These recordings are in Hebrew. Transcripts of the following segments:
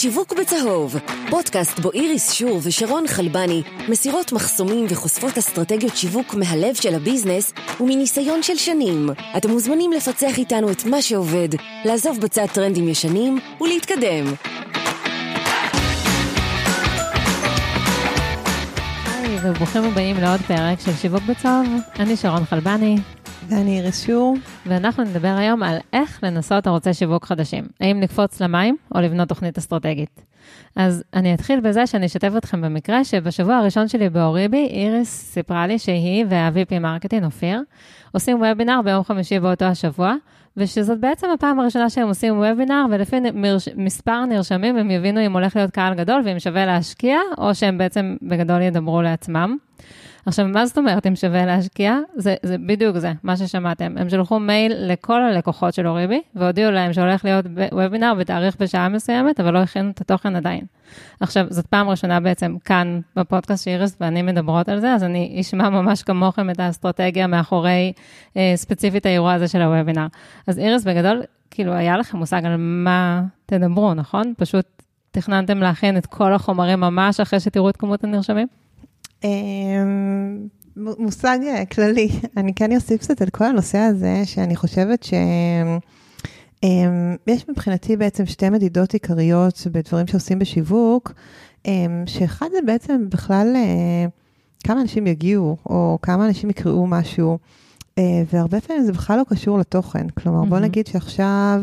שיווק בצהוב, פודקאסט בו איריס שור ושרון חלבני מסירות מחסומים וחושפות אסטרטגיות שיווק מהלב של הביזנס ומניסיון של שנים. אתם מוזמנים לפצח איתנו את מה שעובד, לעזוב בצד טרנדים ישנים ולהתקדם. היי, וברוכים הבאים לעוד פרק של שיווק בצהוב. אני שרון חלבני, ואני איריס שור. ואנחנו נדבר היום על איך לנסות ערוצי שיווק חדשים. האם לקפוץ למים או לבנות תוכנית אסטרטגית. אז אני אתחיל בזה שאני אשתף אתכם במקרה שבשבוע הראשון שלי באוריבי, איריס סיפרה לי שהיא וה-VP marketing, אופיר, עושים וובינר ביום חמישי באותו השבוע, ושזאת בעצם הפעם הראשונה שהם עושים וובינר, ולפי מרש... מספר נרשמים הם יבינו אם הולך להיות קהל גדול ואם שווה להשקיע, או שהם בעצם בגדול ידברו לעצמם. עכשיו, מה זאת אומרת אם שווה להשקיע? זה, זה בדיוק זה, מה ששמעתם. הם שלחו מייל לכל הלקוחות של אוריבי, והודיעו להם שהולך להיות וובינר בתאריך בשעה מסוימת, אבל לא הכינו את התוכן עדיין. עכשיו, זאת פעם ראשונה בעצם כאן בפודקאסט שאיריס ואני מדברות על זה, אז אני אשמע ממש כמוכם את האסטרטגיה מאחורי אה, ספציפית האירוע הזה של הוובינר. אז איריס, בגדול, כאילו, היה לכם מושג על מה תדברו, נכון? פשוט תכננתם להכין את כל החומרים ממש אחרי שתראו את כמות הנרשמים? אמ, מושג אה, כללי, אני כן אוסיף קצת על כל הנושא הזה, שאני חושבת שיש אמ, מבחינתי בעצם שתי מדידות עיקריות בדברים שעושים בשיווק, אמ, שאחד זה בעצם בכלל אה, כמה אנשים יגיעו, או כמה אנשים יקראו משהו. אה, והרבה פעמים זה בכלל לא קשור לתוכן. כלומר, בוא נגיד שעכשיו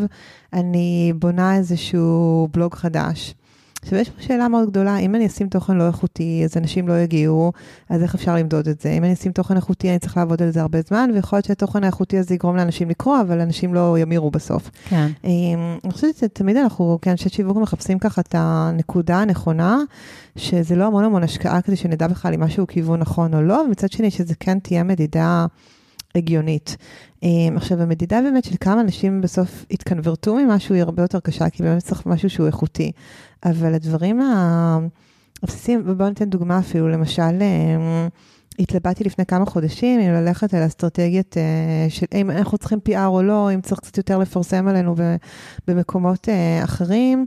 אני בונה איזשהו בלוג חדש. עכשיו, יש פה שאלה מאוד גדולה, אם אני אשים תוכן לא איכותי, אז אנשים לא יגיעו, אז איך אפשר למדוד את זה? אם אני אשים תוכן איכותי, אני צריך לעבוד על זה הרבה זמן, ויכול להיות שהתוכן האיכותי הזה יגרום לאנשים לקרוא, אבל אנשים לא ימירו בסוף. כן. אמ, אני חושבת שתמיד אנחנו, כאנשי שיווק, מחפשים ככה את הנקודה הנכונה, שזה לא המון המון השקעה כדי שנדע בכלל אם משהו כיוון נכון או לא, ומצד שני, שזה כן תהיה מדידה הגיונית. אמ, עכשיו, המדידה באמת של כמה אנשים בסוף התקנברטו ממשהו היא הרבה יותר קשה, כי באמת צריך משהו שהוא איכותי. אבל הדברים הבסיסיים, ובואו ניתן דוגמה אפילו, למשל, אמ, התלבטתי לפני כמה חודשים אם ללכת על אסטרטגיית אה, של אם אנחנו צריכים PR או לא, אם צריך קצת יותר לפרסם עלינו במקומות אה, אחרים.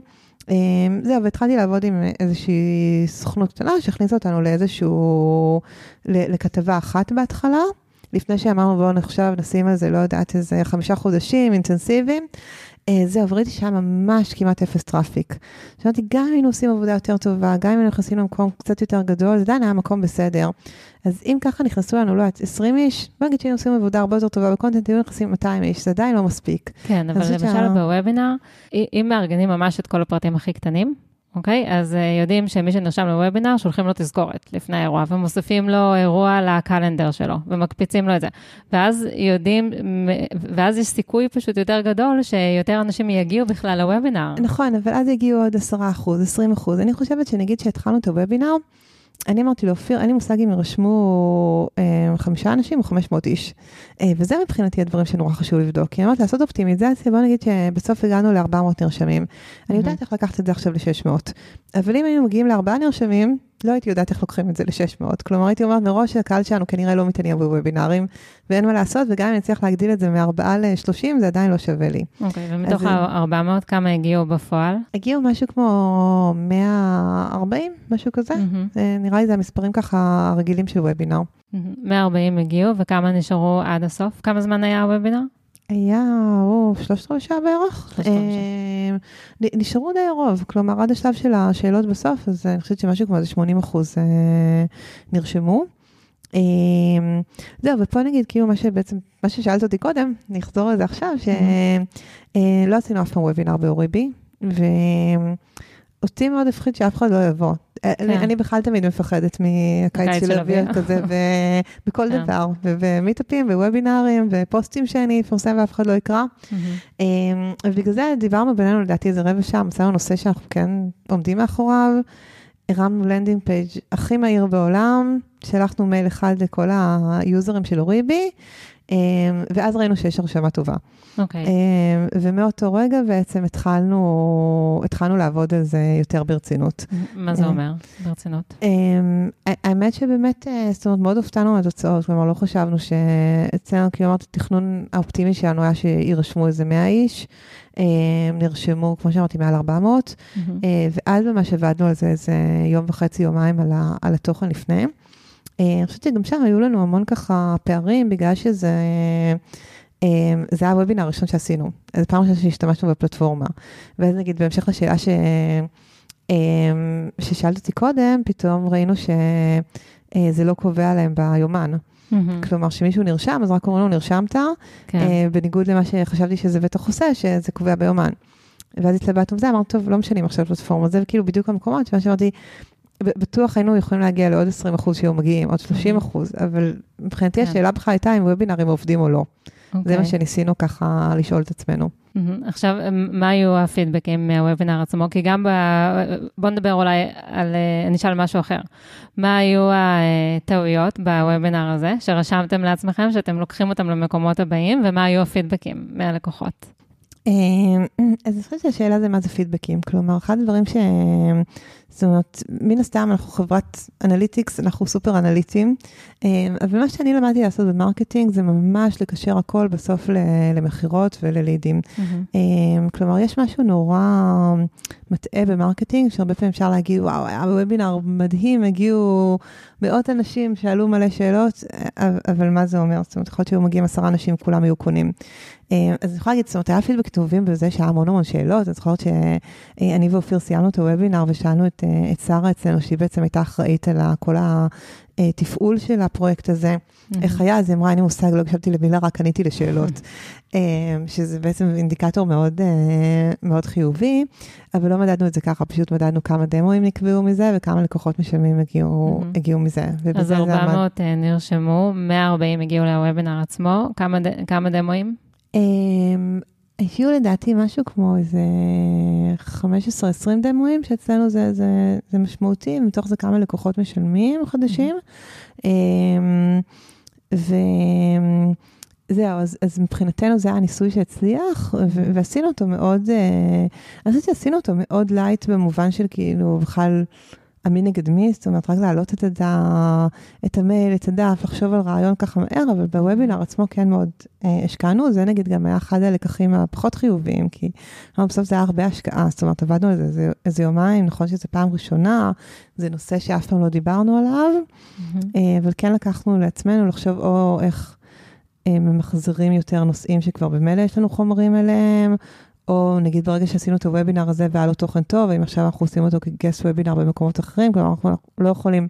אמ, זהו, והתחלתי לעבוד עם איזושהי סוכנות קטנה שהכניסה אותנו לאיזשהו, לכתבה אחת בהתחלה. לפני שאמרנו בואו עכשיו נשים על זה, לא יודעת, איזה חמישה חודשים אינטנסיביים. אה, זהו, וראיתי שהיה ממש כמעט אפס traffic. שאמרתי, גם אם היינו עושים עבודה יותר טובה, גם אם היינו נכנסים למקום קצת יותר גדול, זה עדיין היה מקום בסדר. אז אם ככה נכנסו לנו, לא יודעת, 20 איש, בוא נגיד שהיינו עושים עבודה הרבה יותר טובה ב content, היו נכנסים 200 איש, זה עדיין לא מספיק. כן, אבל למשל שה... בוובינר, אם מארגנים ממש את כל הפרטים הכי קטנים, אוקיי? אז uh, יודעים שמי שנרשם לוובינר, שולחים לו תזכורת לפני האירוע, ומוסיפים לו אירוע לקלנדר שלו, ומקפיצים לו את זה. ואז יודעים, ואז יש סיכוי פשוט יותר גדול שיותר אנשים יגיעו בכלל לוובינר. נכון, אבל אז יגיעו עוד 10 אחוז, 20 אחוז. אני חושבת שנגיד שהתחלנו את הוובינר, אני אמרתי לאופיר, אין לי מושג אם ירשמו אה, חמישה אנשים או 500 איש. אה, וזה מבחינתי הדברים שנורא חשוב לבדוק. כי אני אומרת, לעשות אופטימיזציה, בוא נגיד שבסוף הגענו ל-400 נרשמים. אני יודעת איך לקחת את זה עכשיו ל-600. אבל אם היינו מגיעים לארבעה נרשמים, לא הייתי יודעת איך לוקחים את זה ל-600. כלומר, הייתי אומרת מראש שהקהל שלנו כנראה לא מתעניין בוובינארים, ואין מה לעשות, וגם אם אני אצליח להגדיל את זה מ-4 ל-30, זה עדיין לא שווה לי. אוקיי, okay, ומתוך ה-400, כמה הגיעו בפועל? הגיעו משהו כמו 140, משהו כזה. Mm-hmm. נראה לי זה המספרים ככה הרגילים של וובינר. Mm-hmm. 140 הגיעו, וכמה נשארו עד הסוף? כמה זמן היה הוובינר? היה, או, שלושת רבעי שעה בערך. אה, נשארו די רוב, כלומר, עד השלב של השאלות בסוף, אז אני חושבת שמשהו כמו איזה 80 אחוז אה, נרשמו. אה, זהו, ופה נגיד, כאילו, מה שבעצם, מה ששאלת אותי קודם, נחזור לזה עכשיו, שלא עשינו אף פעם וובינר באוריבי, ואותי מאוד הפחיד שאף אחד לא יבוא. כן. אני בכלל תמיד מפחדת מה case של אוויר כזה, ובכל כן. דבר, ומיטאפים ווובינארים ופוסטים שאני אפרסם ואף אחד לא יקרא. אמ, ובגלל זה דיברנו בינינו לדעתי איזה רבע שעה, מצאנו נושא שאנחנו כן עומדים מאחוריו. הרמנו landing page הכי מהיר בעולם, שלחנו מייל אחד לכל היוזרים של אוריבי, אמ, ואז ראינו שיש הרשמה טובה. אוקיי. אמ, ומאותו רגע בעצם התחלנו, התחלנו לעבוד על זה יותר ברצינות. מה זה אה. אומר, ברצינות? אמ, האמת שבאמת, אה, זאת אומרת, מאוד הופתענו מהתוצאות, כלומר, לא חשבנו שאצלנו, כי אמרת, התכנון האופטימי שלנו היה שיירשמו איזה 100 איש, אמ, נרשמו, כמו שאמרתי, מעל 400, מהמם. אה, ואז ממש עבדנו על זה איזה יום וחצי, יומיים על, התוכן לפני. אה, אני חושבת שגם שם היו לנו המון ככה פערים, בגלל שזה... אה, זה היה הוובינר הראשון שעשינו, זו פעם ראשונה שהשתמשנו בפלטפורמה. ואז נגיד, בהמשך לשאלה ש... אה, ששאלת אותי קודם, פתאום ראינו שזה לא קובע להם ביומן. מהמם. כלומר, שמישהו נרשם, אז רק אומרים לו, נרשמת, כן. אה, בניגוד למה שחשבתי שזה בטח עושה, שזה קובע ביומן. ואז התלבטנו בזה, אמרנו, טוב, לא משנים עכשיו פלטפורמה, זה כאילו בדיוק המקומות, שמה שאמרתי, בטוח היינו יכולים להגיע לעוד 20 אחוז שהיו מגיעים, עוד 30 אחוז, אבל מבחינתי כן. השאלה בכלל הייתה אם וובינארים עובדים או לא. זה אוקיי. מה שניסינו ככה לשאול את עצמנו. מהמם. עכשיו, מה היו הפידבקים מהוובינר עצמו? כי גם ב... בוא נדבר אולי על... אה, אני אשאל משהו אחר. מה היו הטעויות בוובינר הזה, שרשמתם לעצמכם, שאתם לוקחים אותם למקומות הבאים, ומה היו הפידבקים מהלקוחות? אה, אז אני חושבת שהשאלה זה מה זה פידבקים. כלומר, אחד הדברים ש... זאת אומרת, מן הסתם אנחנו חברת analytics, אנחנו סופר אנליטים, אה, אבל מה שאני למדתי לעשות ב marketing זה ממש לקשר הכל בסוף למכירות וללידים. אמ, כלומר, יש משהו נורא מטעה ב marketing, שהרבה פעמים אפשר להגיד, וואו, היה וובינר מדהים, הגיעו מאות אנשים, שאלו מלא שאלות, אה, אבל מה זה אומר? זאת אומרת, יכול להיות שהיו מגיעים עשרה אנשים, כולם היו קונים. אמ, אז אני יכולה להגיד, זאת אומרת, היה פידבק טובים בזה שהיה המון המון שאלות, אז זוכרת שאני ואופיר סיימנו את הוובינר ושאלנו את, אה, את שרה אצלנו, שהיא בעצם הייתה אחראית על כל התפעול של הפרויקט הזה. איך היה? אז היא אמרה, אין לי מושג, לא הקשבתי למילה, רק עניתי לשאלות. אה, שזה בעצם אינדיקטור מאוד, אה, מאוד חיובי, אבל לא מדדנו את זה ככה, פשוט מדדנו כמה דמוים נקבעו מזה וכמה לקוחות משלמים הגיעו. הגיעו מזה. אז זה עמד. 400 אה, נרשמו, 140 הגיעו לוובינר עצמו. כמה כמה דמוים? הגיעו לדעתי משהו כמו איזה 15-20 דמואים, שאצלנו זה, זה, זה משמעותי, ומתוך זה כמה לקוחות משלמים חדשים. אמ, וזהו, אז, אז מבחינתנו זה היה ניסוי שהצליח, ו- ועשינו אותו מאוד, אה, אני חושבת שעשינו אותו מאוד light במובן של כאילו בכלל המי נגד מי, זאת אומרת, רק להעלות את, הדף, את המייל, את הדף, לחשוב על רעיון ככה מהר, אבל בוובינר עצמו כן מאוד אה, השקענו, זה נגיד גם היה אחד הלקחים הפחות חיוביים, כי אבל בסוף זה היה הרבה השקעה, זאת אומרת, עבדנו על זה איזה, איזה יומיים, נכון שזו פעם ראשונה, זה נושא שאף פעם לא דיברנו עליו, אה, אבל כן לקחנו לעצמנו לחשוב או איך אה, ממחזרים יותר נושאים שכבר במילא יש לנו חומרים אליהם, או נגיד ברגע שעשינו את הוובינר הזה והיה לו תוכן טוב, אם עכשיו אנחנו עושים אותו כגסט וובינר במקומות אחרים, כלומר אנחנו לא יכולים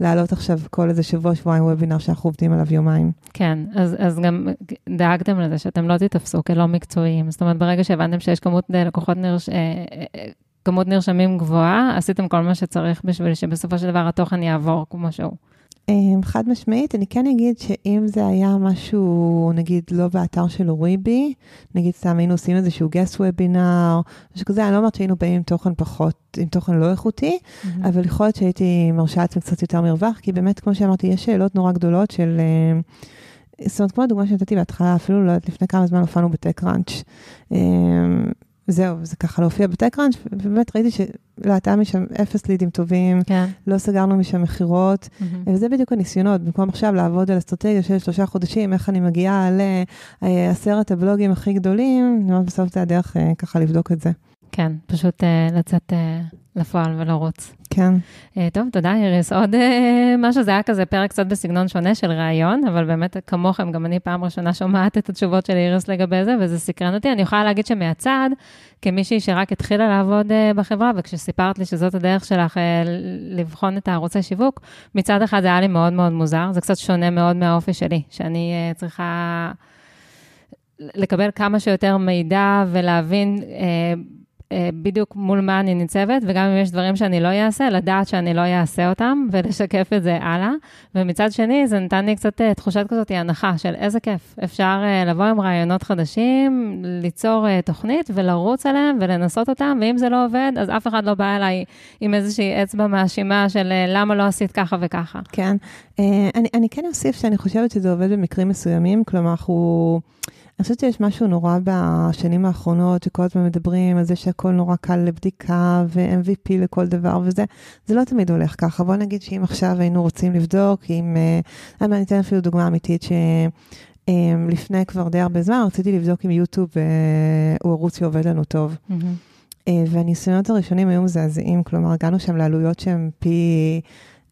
להעלות עכשיו כל איזה שבוע, שבועיים וובינר שאנחנו עובדים עליו יומיים. כן, אז, אז גם דאגתם לזה שאתם לא תתפסו כלא מקצועיים. זאת אומרת, ברגע שהבנתם שיש כמות אה, לקוחות נרש... אה, אה, כמות נרשמים גבוהה, עשיתם כל מה שצריך בשביל שבסופו של דבר התוכן יעבור כמו שהוא. אמ, חד משמעית, אני כן אגיד שאם זה היה משהו, נגיד, לא באתר של אוריבי, נגיד סתם היינו עושים איזשהו גסט וובינר, משהו כזה, אני לא אומרת שהיינו באים עם תוכן פחות, עם תוכן לא איכותי, אבל יכול להיות שהייתי מרשה לעצמי קצת יותר מרווח, כי באמת, כמו שאמרתי, יש שאלות נורא גדולות של... אה, זאת אומרת, כמו הדוגמה שנתתי בהתחלה, אפילו לא לפני כמה זמן הופענו בטק ראנץ'. אה, זהו, זה ככה להופיע בטק ראנץ', ובאמת ראיתי שלא הייתה משם אפס לידים טובים, כן. לא סגרנו משם מכירות, וזה בדיוק הניסיונות, במקום עכשיו לעבוד על אסטרטגיה של שלושה חודשים, איך אני מגיעה לעשרת הבלוגים הכי גדולים, אני אומרת, בסוף זה הדרך אה, ככה לבדוק את זה. כן, פשוט אה, לצאת אה, לפועל ולרוץ. כן. אה, טוב, תודה איריס. עוד אה, משהו, זה היה כזה פרק קצת בסגנון שונה של ראיון, אבל באמת כמוכם, גם אני פעם ראשונה שומעת את התשובות של איריס לגבי זה, וזה סקרן אותי. אני יכולה להגיד שמהצד, כמישהי שרק התחילה לעבוד אה, בחברה, וכשסיפרת לי שזאת הדרך שלך לבחון את הערוצי שיווק, מצד אחד זה היה לי מאוד מאוד מוזר, זה קצת שונה מאוד מהאופי שלי, שאני צריכה לקבל כמה שיותר מידע ולהבין אה, בדיוק מול מה אני ניצבת, וגם אם יש דברים שאני לא אעשה, לדעת שאני לא אעשה אותם ולשקף את זה הלאה. ומצד שני, זה נתן לי קצת אה, תחושת כזאת, הנחה של איזה כיף. אפשר אה, לבוא עם רעיונות חדשים, ליצור אה, תוכנית ולרוץ עליהם ולנסות אותם, ואם זה לא עובד, אז אף אחד לא בא אליי עם איזושהי אצבע מאשימה של אה, למה לא עשית ככה וככה. כן, אה, אני, אני כן אוסיף שאני חושבת שזה עובד במקרים מסוימים, כלומר, אנחנו... אני חושבת שיש משהו נורא בשנים האחרונות, שכל הזמן מדברים על זה שהכל נורא קל לבדיקה ו-MVP לכל דבר וזה, זה לא תמיד הולך ככה. בוא נגיד שאם עכשיו היינו רוצים לבדוק, אם... אה, אני אתן אפילו דוגמה אמיתית, שלפני אה, כבר די הרבה זמן רציתי לבדוק אם יוטיוב הוא ערוץ שעובד לנו טוב. Mm-hmm. והניסיונות הראשונים היו מזעזעים, כלומר, הגענו שם לעלויות שהן פי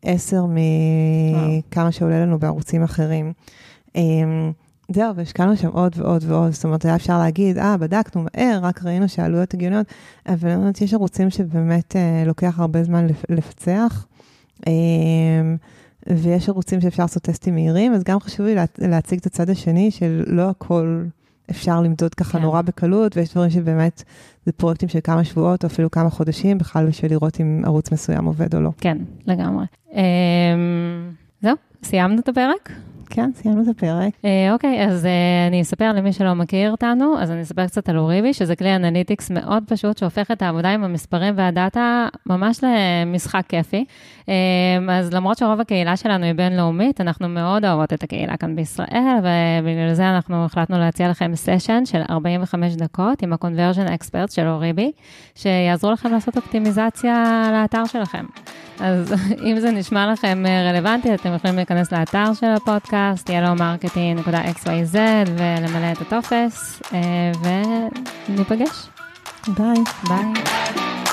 עשר מכמה שעולה לנו בערוצים אחרים. זהו, והשקענו שם עוד ועוד ועוד, זאת אומרת, היה אפשר להגיד, אה, בדקנו מהר, רק ראינו שהעלויות הגיוניות, אבל אני אומרת, יש ערוצים שבאמת אה, לוקח הרבה זמן לפצח, אה, ויש ערוצים שאפשר לעשות טסטים מהירים, אז גם חשוב לי לה, להציג את הצד השני, של לא הכל אפשר למדוד ככה כן. נורא בקלות, ויש דברים שבאמת, זה פרויקטים של כמה שבועות, או אפילו כמה חודשים, בכלל בשביל לראות אם ערוץ מסוים עובד או לא. כן, לגמרי. אה, זהו, סיימנו את הפרק? כן, סיימנו את הפרק. אה, אוקיי, אז אה, אני אספר למי שלא מכיר אותנו, אז אני אספר קצת על Oribi, שזה כלי אנליטיקס מאוד פשוט, שהופך את העבודה עם המספרים והדאטה ממש למשחק כיפי. אה, אז למרות שרוב הקהילה שלנו היא בינלאומית, אנחנו מאוד אוהבות את הקהילה כאן בישראל, ובגלל זה אנחנו החלטנו להציע לכם session של 45 דקות עם ה-conversion expert של Oribi, שיעזרו לכם לעשות אופטימיזציה לאתר שלכם. אז אם זה נשמע לכם רלוונטי, אתם יכולים להיכנס לאתר של הפודקאסט. הפודקאסט, yellowmarketing.xyz ולמלא את הטופס, אה, וניפגש. ביי. ביי.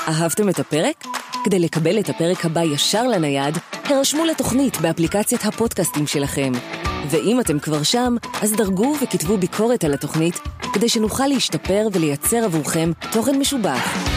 אהבתם את הפרק? כדי לקבל את הפרק הבא ישר לנייד, הרשמו לתוכנית באפליקציית הפודקאסטים שלכם. ואם אתם כבר שם, אז דרגו וכתבו ביקורת על התוכנית, כדי שנוכל להשתפר ולייצר עבורכם תוכן משובח.